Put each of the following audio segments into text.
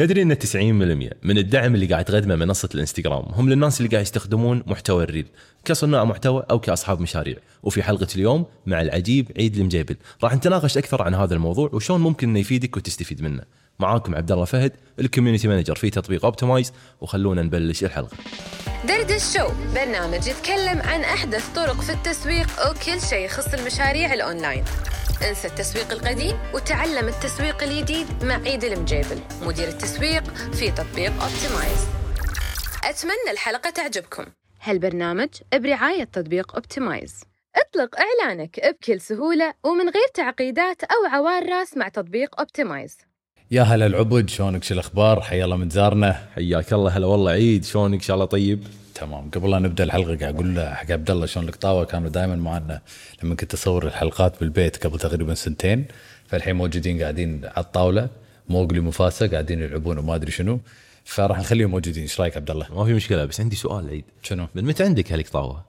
تدري إن 90% من الدعم اللي قاعد تقدمه منصة الانستغرام هم للناس اللي قاعد يستخدمون محتوى ال reel كصناع محتوى أو كأصحاب مشاريع. وفي حلقة اليوم مع العجيب عيد المجيبل. راح نتناقش أكثر عن هذا الموضوع وشلون ممكن إنه يفيدك وتستفيد منه. معاكم عبد الله فهد ال community manager في تطبيق Optimize وخلونا نبلش الحلقة. دردش شو برنامج يتكلم عن أحدث طرق في التسويق وكل شيء يخص المشاريع الأونلاين. انسى التسويق القديم وتعلم التسويق الجديد مع عيد المجيبل مدير التسويق في تطبيق Optimize أتمنى الحلقة تعجبكم. هالبرنامج برعاية تطبيق Optimize اطلق إعلانك بكل سهولة ومن غير تعقيدات أو عوار راس مع تطبيق Optimize يا هلا العبد شلونك؟ شو الأخبار؟ حيا الله من زارنا. حياك الله هلا والله عيد شلونك؟ إن شاء الله طيب. تمام. قبل لا نبدأ الحلقة قاعد أقول له حق عبد الله شلون القطاوه كانوا دائما معنا لما كنت أصور الحلقات بالبيت قبل تقريبا سنتين فالحين موجودين قاعدين على الطاولة موغلي مفاسه قاعدين يلعبون وما أدري شنو. فراح نخليهم موجودين. إيش رأيك عبد الله؟ ما في مشكلة بس عندي سؤال عيد. شنو؟ من متى عندك هالقطاوه؟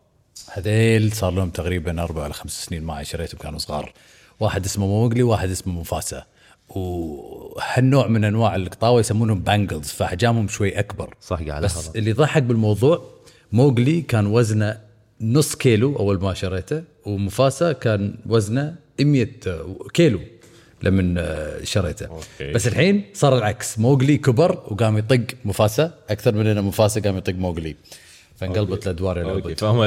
هذيل صار لهم تقريبا أربع ولا خمس سنين معي شريتهم كانوا صغار. واحد اسمه موغلي واحد اسمه مفاسة. وهالنوع من أنواع القطاوة يسمونهم بانجلز فأحجامهم شوي أكبر. صح قاعد بس أخذ. اللي ضحك بالموضوع موغلي كان وزنه نص كيلو أول ما شريته ومفاسا كان وزنه 100 كيلو لما آه، شريته. أوكي. بس الحين صار العكس. موغلي كبر وقام يطق مفاسا أكثر من إنه مفاسا قام يطق موغلي فانقلبت الأدوار يا. فهم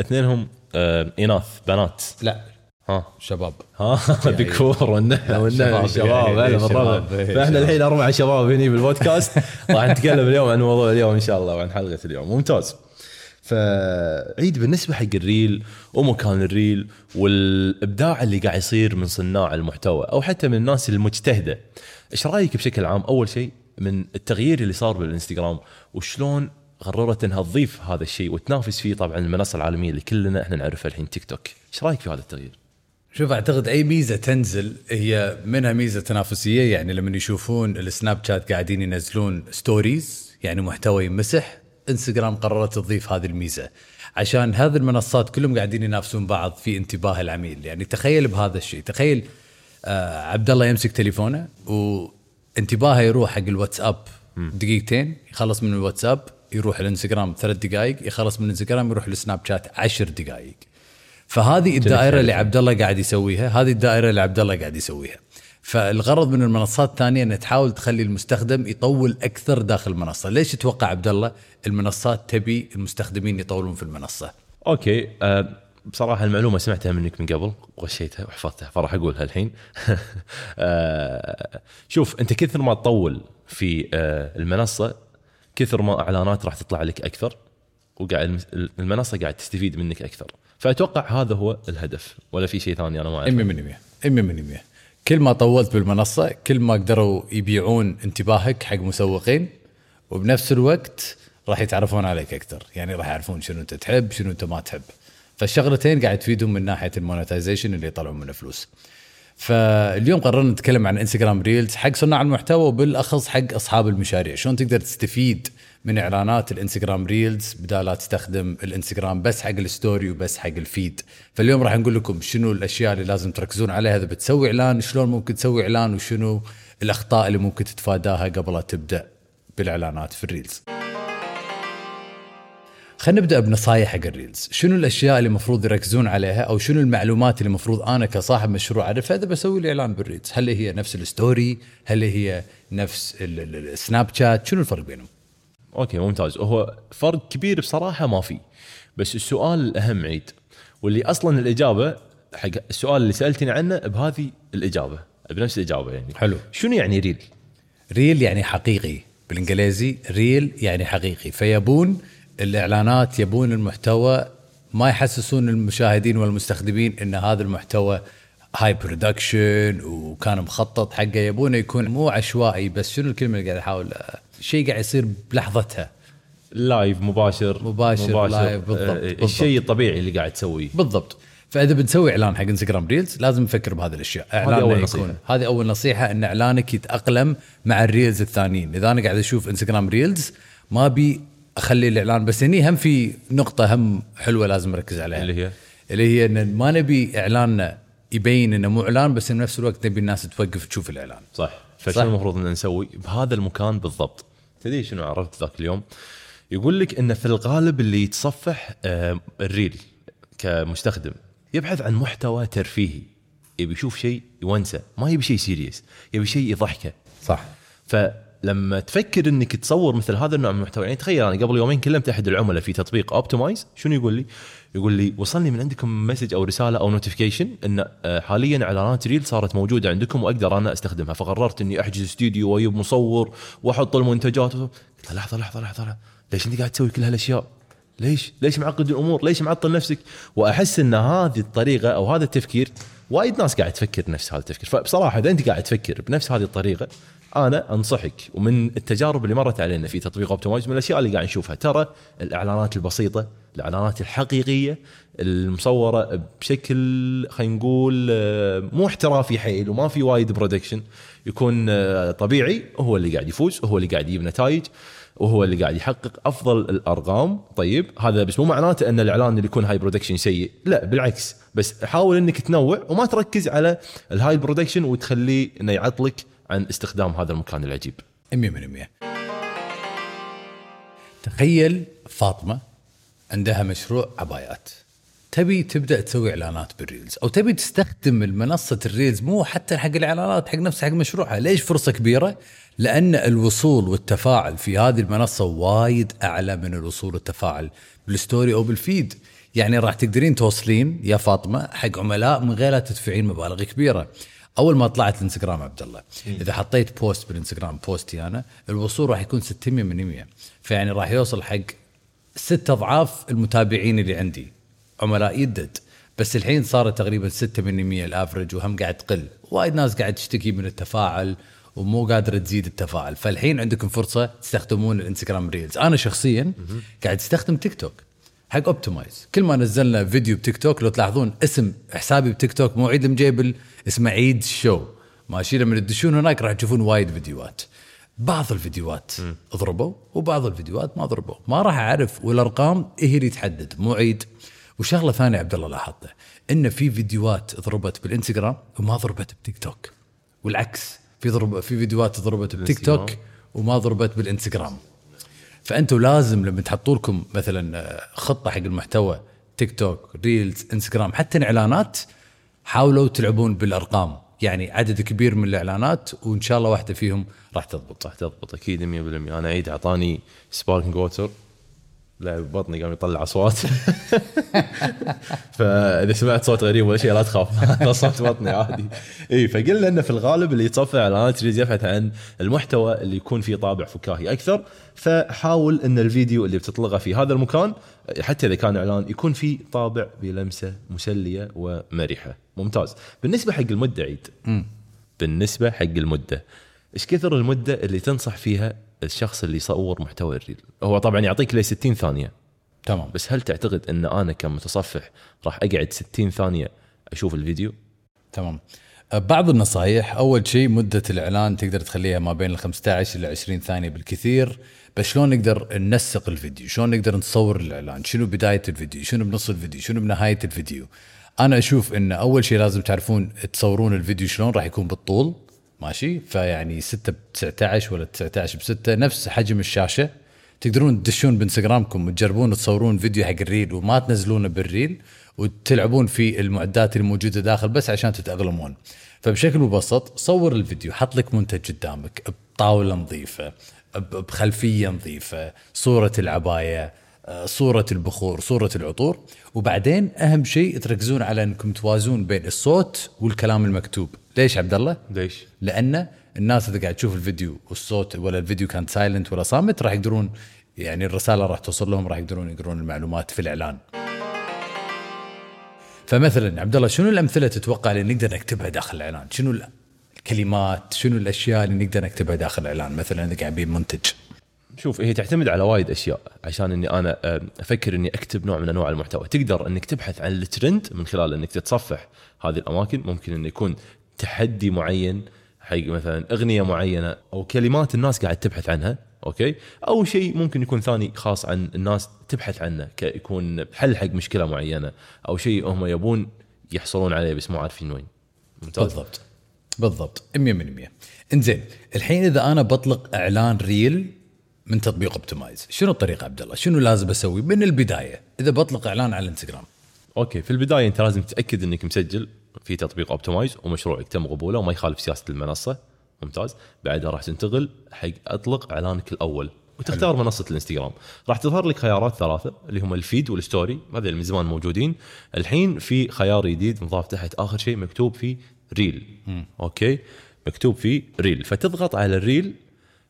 اثنينهم آه، إناث بنات. لا. ها. شباب. ها؟ ذكور والنحله والنحله شباب يعني، هلا بالربع فإحنا. الحين أربع شباب هني بالبودكاست. راح نتكلم اليوم عن موضوع اليوم إن شاء الله وعن حلقة اليوم. ممتاز. فعيد بالنسبة حق ال reel ومكان ال reel والإبداع اللي قاعد يصير من صناع المحتوى أو حتى من الناس المجتهدة إيش رأيك بشكل عام؟ أول شيء من التغيير اللي صار بالإنستغرام وشلون قررت إنها تضيف هذا الشيء وتنافس فيه طبعا المنصة العالمية اللي كلنا إحنا نعرفها الحين تيك توك. إيش رأيك في هذا التغيير؟ شوف أعتقد أي ميزة تنزل هي منها ميزة تنافسية يعني لما يشوفون السناب شات قاعدين ينزلون stories يعني محتوى يمسح إنستغرام قررت تضيف هذه الميزة. عشان هذه المنصات كلهم قاعدين ينافسون بعض في انتباه العميل. يعني تخيل بهذا الشيء. تخيل آه عبد الله يمسك تليفونه وانتباهه يروح حق الواتساب دقيقتين يخلص من الواتساب يروح الإنستغرام ثلاث دقائق يخلص من الإنستغرام يروح السناب شات عشر دقائق فهذه الدائرة اللي عبد الله قاعد يسويها هذه الدائرة اللي عبد الله قاعد يسويها. فالغرض من المنصات الثانية ان تحاول تخلي المستخدم يطول أكثر داخل المنصة. ليش تتوقع عبد الله المنصات تبي المستخدمين يطولون في المنصة؟ أوكي أه بصراحة المعلومة سمعتها منك من قبل وغشيتها وحفظتها فراح أقولها الحين. أه شوف أنت كثر ما تطول في أه المنصة كثر ما إعلانات راح تطلع لك أكثر وقاعد المنصة قاعد تستفيد منك أكثر. فأتوقع هذا هو الهدف ولا في شيء ثاني أنا ما اعرف 100% 100% كل ما طولت بالمنصة كل ما قدروا يبيعون انتباهك حق مسوقين وبنفس الوقت راح يتعرفون عليك أكثر. يعني راح يعرفون شنو أنت تحب شنو أنت ما تحب. فالشغلتين قاعد تفيدهم من ناحية ال monetization اللي يطلعون منه فلوس. فاليوم قررنا نتكلم عن انستغرام reels حق صناع المحتوى وبالأخص حق أصحاب المشاريع. شلون تقدر تستفيد من إعلانات الإنستغرام reels بدال لا تستخدم الإنستغرام بس حق ال story وبس حق ال feed. فاليوم راح نقول لكم شنو الأشياء اللي لازم تركزون عليها إذا بتسوي إعلان شلون ممكن تسوي إعلان وشنو الأخطاء اللي ممكن تتفاداها قبل لا تبدأ بالإعلانات في ال reels. خلينا نبدأ بنصايح حق ال reels. شنو الأشياء اللي المفروض يركزون عليها أو شنو المعلومات اللي المفروض أنا كصاحب مشروع أعرفها إذا بسوي لي إعلان بال reels؟ هل هي نفس ال story؟ هل هي نفس ال- ال- السناب شات؟ شنو الفرق بينهم؟ okay ممتاز. هو فرق كبير بصراحة ما في. بس السؤال الاهم عيد واللي أصلا الإجابة حق السؤال اللي سألتني عنه بهذه الإجابة بنفس الإجابة يعني. حلو. شنو يعني real؟ real يعني حقيقي. بالإنجليزي real يعني حقيقي. فيبون الإعلانات يبون المحتوى ما يحسسون المشاهدين والمستخدمين إن هذا المحتوى high production وكان مخطط حقه يبونه يكون مو عشوائي بس شنو الكلمة اللي قاعد أحاول شيء قاعد يصير بلحظتها؟ live مباشر. مباشر، live، بالضبط، آه، بالضبط. الشيء الطبيعي اللي قاعد تسويه. بالضبط. فإذا بنسوي إعلان حق انستغرام reels لازم نفكر بهذه الأشياء. إعلاننا أول يكون. نصيحة. هذه أول نصيحة إن إعلانك يتأقلم مع ال reels الثانيين. إذا أنا قاعد أشوف انستغرام reels ما أبي أخلي الإعلان بس هني هم في نقطة هم حلوة لازم نركز عليها. اللي هي؟ اللي هي إن ما نبي إعلاننا يبين إنه مو إعلان بس بنفس الوقت نبي الناس توقف تشوف الإعلان. صح. فشنو. المفروض ان نسوي؟ بهذا المكان بالضبط. تدري شنو عرفت ذاك اليوم؟ يقول لك إنه في الغالب اللي يتصفح آه، ال reel كمستخدم يبحث عن محتوى ترفيهي. يبي يشوف شيء يونسه ما يبي شيء serious يبي شيء يضحكه. صح. فلما تفكر إنك تصور مثل هذا النوع من المحتوى يعني تخيل أنا قبل يومين كلمت أحد العملاء في تطبيق Optimize شنو يقول لي؟ يقول لي وصلني من عندكم message أو رسالة أو notification إن آه، حاليا اعلانات reel صارت موجودة عندكم وأقدر أنا أستخدمها فقررت إني أحجز استوديو وأجيب مصور وأحط المنتجات قلت لحظة لحظة لحظة. ليش أنت قاعد تسوي كل هالأشياء؟ ليش؟ ليش معقد الأمور؟ ليش معطل نفسك؟ وأحس إن هذه الطريقة أو هذا التفكير وايد ناس قاعد تفكر نفس هذا التفكير، فبصراحة إذا أنت قاعد تفكر بنفس هذه الطريقة أنا أنصحك ومن التجارب اللي مرت علينا في تطبيق Optimize من الأشياء اللي قاعد نشوفها. ترى الإعلانات البسيطة، الإعلانات الحقيقية المصورة بشكل خلينا نقول مو احترافي حيل وما في وايد production يكون آه، طبيعي هو اللي قاعد يفوز وهو اللي قاعد يجيب نتائج. وهو اللي قاعد يحقق أفضل الأرقام. طيب هذا بس مو معناته أن الإعلان اللي يكون high production سيء. لا بالعكس. بس حاول إنك تنوع وما تركز على ال high production وتخليه إنه يعطلك عن استخدام هذا المكان العجيب. 100% تخيل فاطمة عندها مشروع عبايات. تبي تبدأ تسوي إعلانات بال reels أو تبي تستخدم المنصة ال reels مو حتى حق الإعلانات حق نفسها حق مشروعها. ليش فرصة كبيرة؟ لأن الوصول والتفاعل في هذه المنصة وايد أعلى من الوصول والتفاعل بال story أو بال feed. يعني راح تقدرين توصلين يا فاطمة حق عملاء من غير لا تدفعين مبالغ كبيرة. أول ما طلعت الإنستغرام عبد الله. إذا حطيت post بالإنستغرام post ي أنا الوصول راح يكون 600 من 100 فيعني راح يوصل حق ست أضعاف المتابعين اللي عندي. عملاء يدد. بس الحين صارت تقريبا 6 من 100 ال average وهم قاعد تقل. وايد ناس قاعد تشتكي من التفاعل ومو قادرة تزيد التفاعل. فالحين عندكم فرصة تستخدمون الإنستغرام reels أنا شخصيا قاعد أستخدم تيك توك حق Optimize كل ما نزلنا فيديو بتيك توك لو تلاحظون اسم حسابي بتيك توك مو عيد المجيبل اسمه عيد show ماشي لما تدشون هناك راح تشوفون وايد فيديوهات. بعض الفيديوهات ضربوا وبعض الفيديوهات ما ضربوا. ما راح أعرف والأرقام هي اللي تحدد مو عيد. وشغلة ثانية عبد الله لاحظته ان في فيديوهات ضربت بالإنستغرام وما ضربت بتيك توك. والعكس في ضرب في فيديوهات ضربت بتيك توك. وما ضربت بالإنستغرام. فانتم لازم لما تحطوا لكم مثلا آه، خطة حق المحتوى تيك توك reels إنستغرام حتى الاعلانات حاولوا تلعبون بالأرقام. يعني عدد كبير من الإعلانات وإن شاء الله واحدة فيهم راح تضبط. راح تضبط أكيد 100% أنا عيد أعطاني sparkling water لا بطني قام يطلع اصوات فإذا سمعت صوت غريب ولا شيء لا تخاف. هذا صوت بطني عادي. إي فقلنا إنه في الغالب اللي يتصفح اعلانات يريد يبحث عن المحتوى اللي يكون فيه طابع فكاهي أكثر. فحاول إن الفيديو اللي بتطلقه في هذا المكان حتى إذا كان إعلان يكون فيه طابع بلمسة مسلية ومرحة. ممتاز. بالنسبة حق المدة عيد. بالنسبة حق المدة إيش كثر المدة اللي تنصح فيها الشخص اللي يصور محتوى الريل. هو طبعا يعطيك لي 60 ثانية. تمام. بس هل تعتقد إن أنا كمتصفح راح أقعد 60 ثانية أشوف الفيديو؟ تمام. أه، بعض النصائح أول شيء مدة الإعلان تقدر تخليها ما بين ال 15 إلى 20 ثانية بالكثير. بس شلون نقدر ننسق الفيديو؟ شلون نقدر نصور الإعلان؟ شنو بداية الفيديو؟ شنو بنص الفيديو؟ شنو بنهاية الفيديو؟ أنا أشوف إن أول شيء لازم تعرفون تصورون الفيديو شلون راح يكون بالطول. ماشي؟ فيعني 6 ب 19 ولا 19 ب 6 نفس حجم الشاشة. تقدرون تدشون بإنستغرامكم وتجربون تصورون فيديو حق الريل وما تنزلونه بالريل وتلعبون في المعدات الموجودة داخل بس عشان تتأقلمون. فبشكل مبسط صور الفيديو حط لك منتج قدامك بطاولة نظيفة بخلفية نظيفة صورة العباية صورة البخور صورة العطور وبعدين أهم شيء تركزون على أنكم توازون بين الصوت والكلام المكتوب ليش عبد الله؟ ليش؟ لأن الناس إذا قاعد تشوف الفيديو والصوت ولا الفيديو كان سايلنت ولا صامت راح يقدرون يعني الرسالة راح توصل لهم راح يقدرون يقرون المعلومات في الإعلان. فمثلا عبد الله شنو الأمثلة تتوقع اللي نقدر نكتبها داخل الإعلان؟ شنو ال- الكلمات؟ شنو الأشياء اللي نقدر نكتبها داخل الإعلان؟ مثلا إذا قاعد منتج. شوف هي تعتمد على وايد أشياء عشان إني أنا آه، أفكر إني أكتب نوع من أنواع المحتوى. تقدر إنك تبحث عن الترند من خلال إنك تتصفح هذه الأماكن. ممكن انه يكون تحدي معين حق مثلا أغنية معينة أو كلمات الناس قاعد تبحث عنها okay؟ أو شيء ممكن يكون ثاني خاص عن الناس تبحث عنه يكون حل حق مشكلة معينة أو شيء هم يبون يحصلون عليه بس مو عارفين وين. ممتاز. بالضبط. بالضبط. 100% إنزين الحين إذا أنا بطلق إعلان reel من تطبيق Optimize شنو الطريقة عبد الله؟ شنو لازم أسوي من البداية؟ إذا بطلق إعلان على الانستغرام okay في البداية أنت لازم تتأكد إنك مسجل في تطبيق Optimize ومشروعك تم قبوله وما يخالف سياسة المنصة. ممتاز. بعدها راح تنتقل حق أطلق إعلانك الأول وتختار منصة الإنستغرام. راح تظهر لك خيارات ثلاثة اللي هم ال feed وال story. هذول من زمان موجودين. الحين في خيار جديد مضاف تحت. آخر شيء مكتوب فيه reel okay؟ مكتوب فيه reel فتضغط على ال reel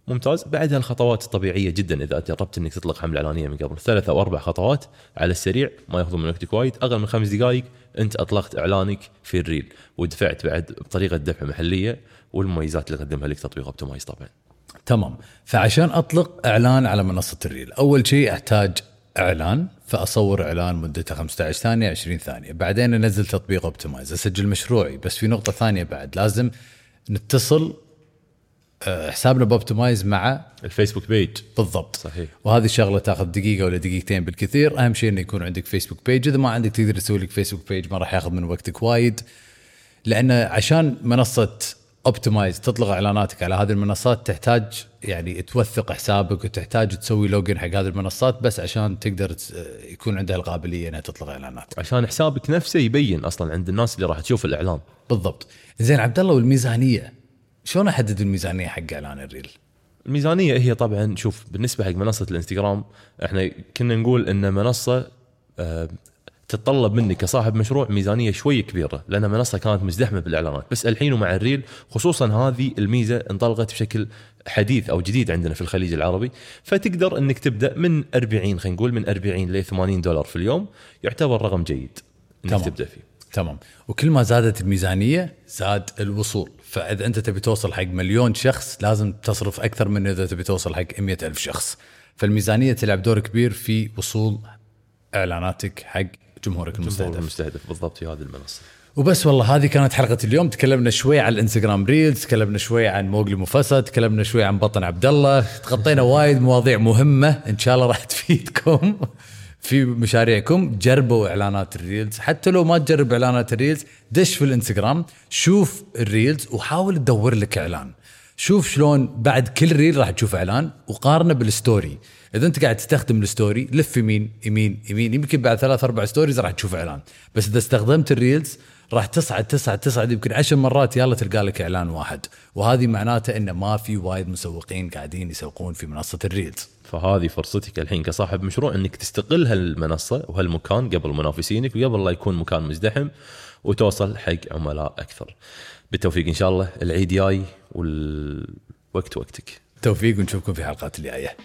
ممتاز. بعدها الخطوات الطبيعية جدا إذا جربت إنك تطلق حملة إعلانية من قبل ثلاث أو أربع خطوات على السريع ما ياخذون من وقتك وايد. أقل من خمس دقائق أنت أطلقت إعلانك في ال reel ودفعت بعد بطريقة دفع محلية والمميزات اللي قدمها لك تطبيق Optimize طبعا. تمام. فعشان أطلق إعلان على منصة ال reel أول شيء أحتاج إعلان فأصور إعلان مدته 15 ثانية 20 ثانية. بعدين أنزل تطبيق Optimize أسجل مشروعي. بس في نقطة ثانية بعد لازم نتصل حسابنا ب Optimize مع ال Facebook page. بالضبط. صحيح. وهذه الشغلة تاخذ دقيقة ولا دقيقتين بالكثير. أهم شيء إنه يكون عندك Facebook page. إذا ما عندك تقدر تسوي لك Facebook page ما راح ياخذ من وقتك وايد. لأن عشان منصة Optimize تطلق إعلاناتك على هذه المنصات تحتاج يعني توثق حسابك وتحتاج تسوي login حق هذه المنصات بس عشان تقدر ت- يكون عندها القابلية إنها تطلق إعلانات. عشان حسابك نفسه يبين أصلا عند الناس اللي راح تشوف الإعلان. بالضبط. زين عبد الله والميزانية؟ شلون أحدد الميزانية حق إعلان الريل؟ الميزانية هي طبعا شوف بالنسبة حق منصة الإنستغرام إحنا كنا نقول إن منصة آه، تتطلب منك كصاحب مشروع ميزانية شوي كبيرة لأن منصة كانت مزدحمة بالإعلانات. بس الحين ومع الريل خصوصا هذه الميزة انطلقت بشكل حديث أو جديد عندنا في الخليج العربي. فتقدر إنك تبدأ من 40 خلينا نقول من 40 ل 80 دولار في اليوم يعتبر رقم جيد إنك تمام. تبدأ فيه. تمام. وكل ما زادت الميزانية زاد الوصول. فإذا أنت تبي توصل حق مليون شخص لازم تصرف أكثر من إذا تبي توصل حق مئة ألف شخص. فالميزانية تلعب دور كبير في وصول إعلاناتك حق جمهورك المستهدف. المستهدف بالضبط في هذه المنصة. وبس والله هذه كانت حلقة اليوم. تكلمنا شوي عن الانستغرام ريلز تكلمنا شوي عن موغلي مفسد تكلمنا شوي عن بطن عبد الله تغطينا وايد مواضيع مهمة إن شاء الله راح تفيدكم. في مشاريعكم جربوا إعلانات ال reels. حتى لو ما تجرب إعلانات ال reels دش في الإنستغرام شوف ال reels وحاول تدور لك إعلان. شوف شلون بعد كل reel راح تشوف إعلان وقارنه بال story. إذا أنت قاعد تستخدم ال story لف يمين يمين يمين يمكن بعد ثلاث أربع stories راح تشوف إعلان. بس إذا استخدمت ال reels راح تصعد تصعد تصعد يمكن عشر مرات يلا تلقى لك إعلان واحد وهذه معناته انه ما في وايد مسوقين قاعدين يسوقون في منصة الريلز فهذه فرصتك الحين كصاحب مشروع إنك تستغل هالمنصة وهالمكان قبل منافسينك وقبل لا يكون مكان مزدحم وتوصل حق عملاء أكثر. بالتوفيق إن شاء الله العيد جاي والوقت وقتك. توفيق ونشوفكم في حلقات الجاية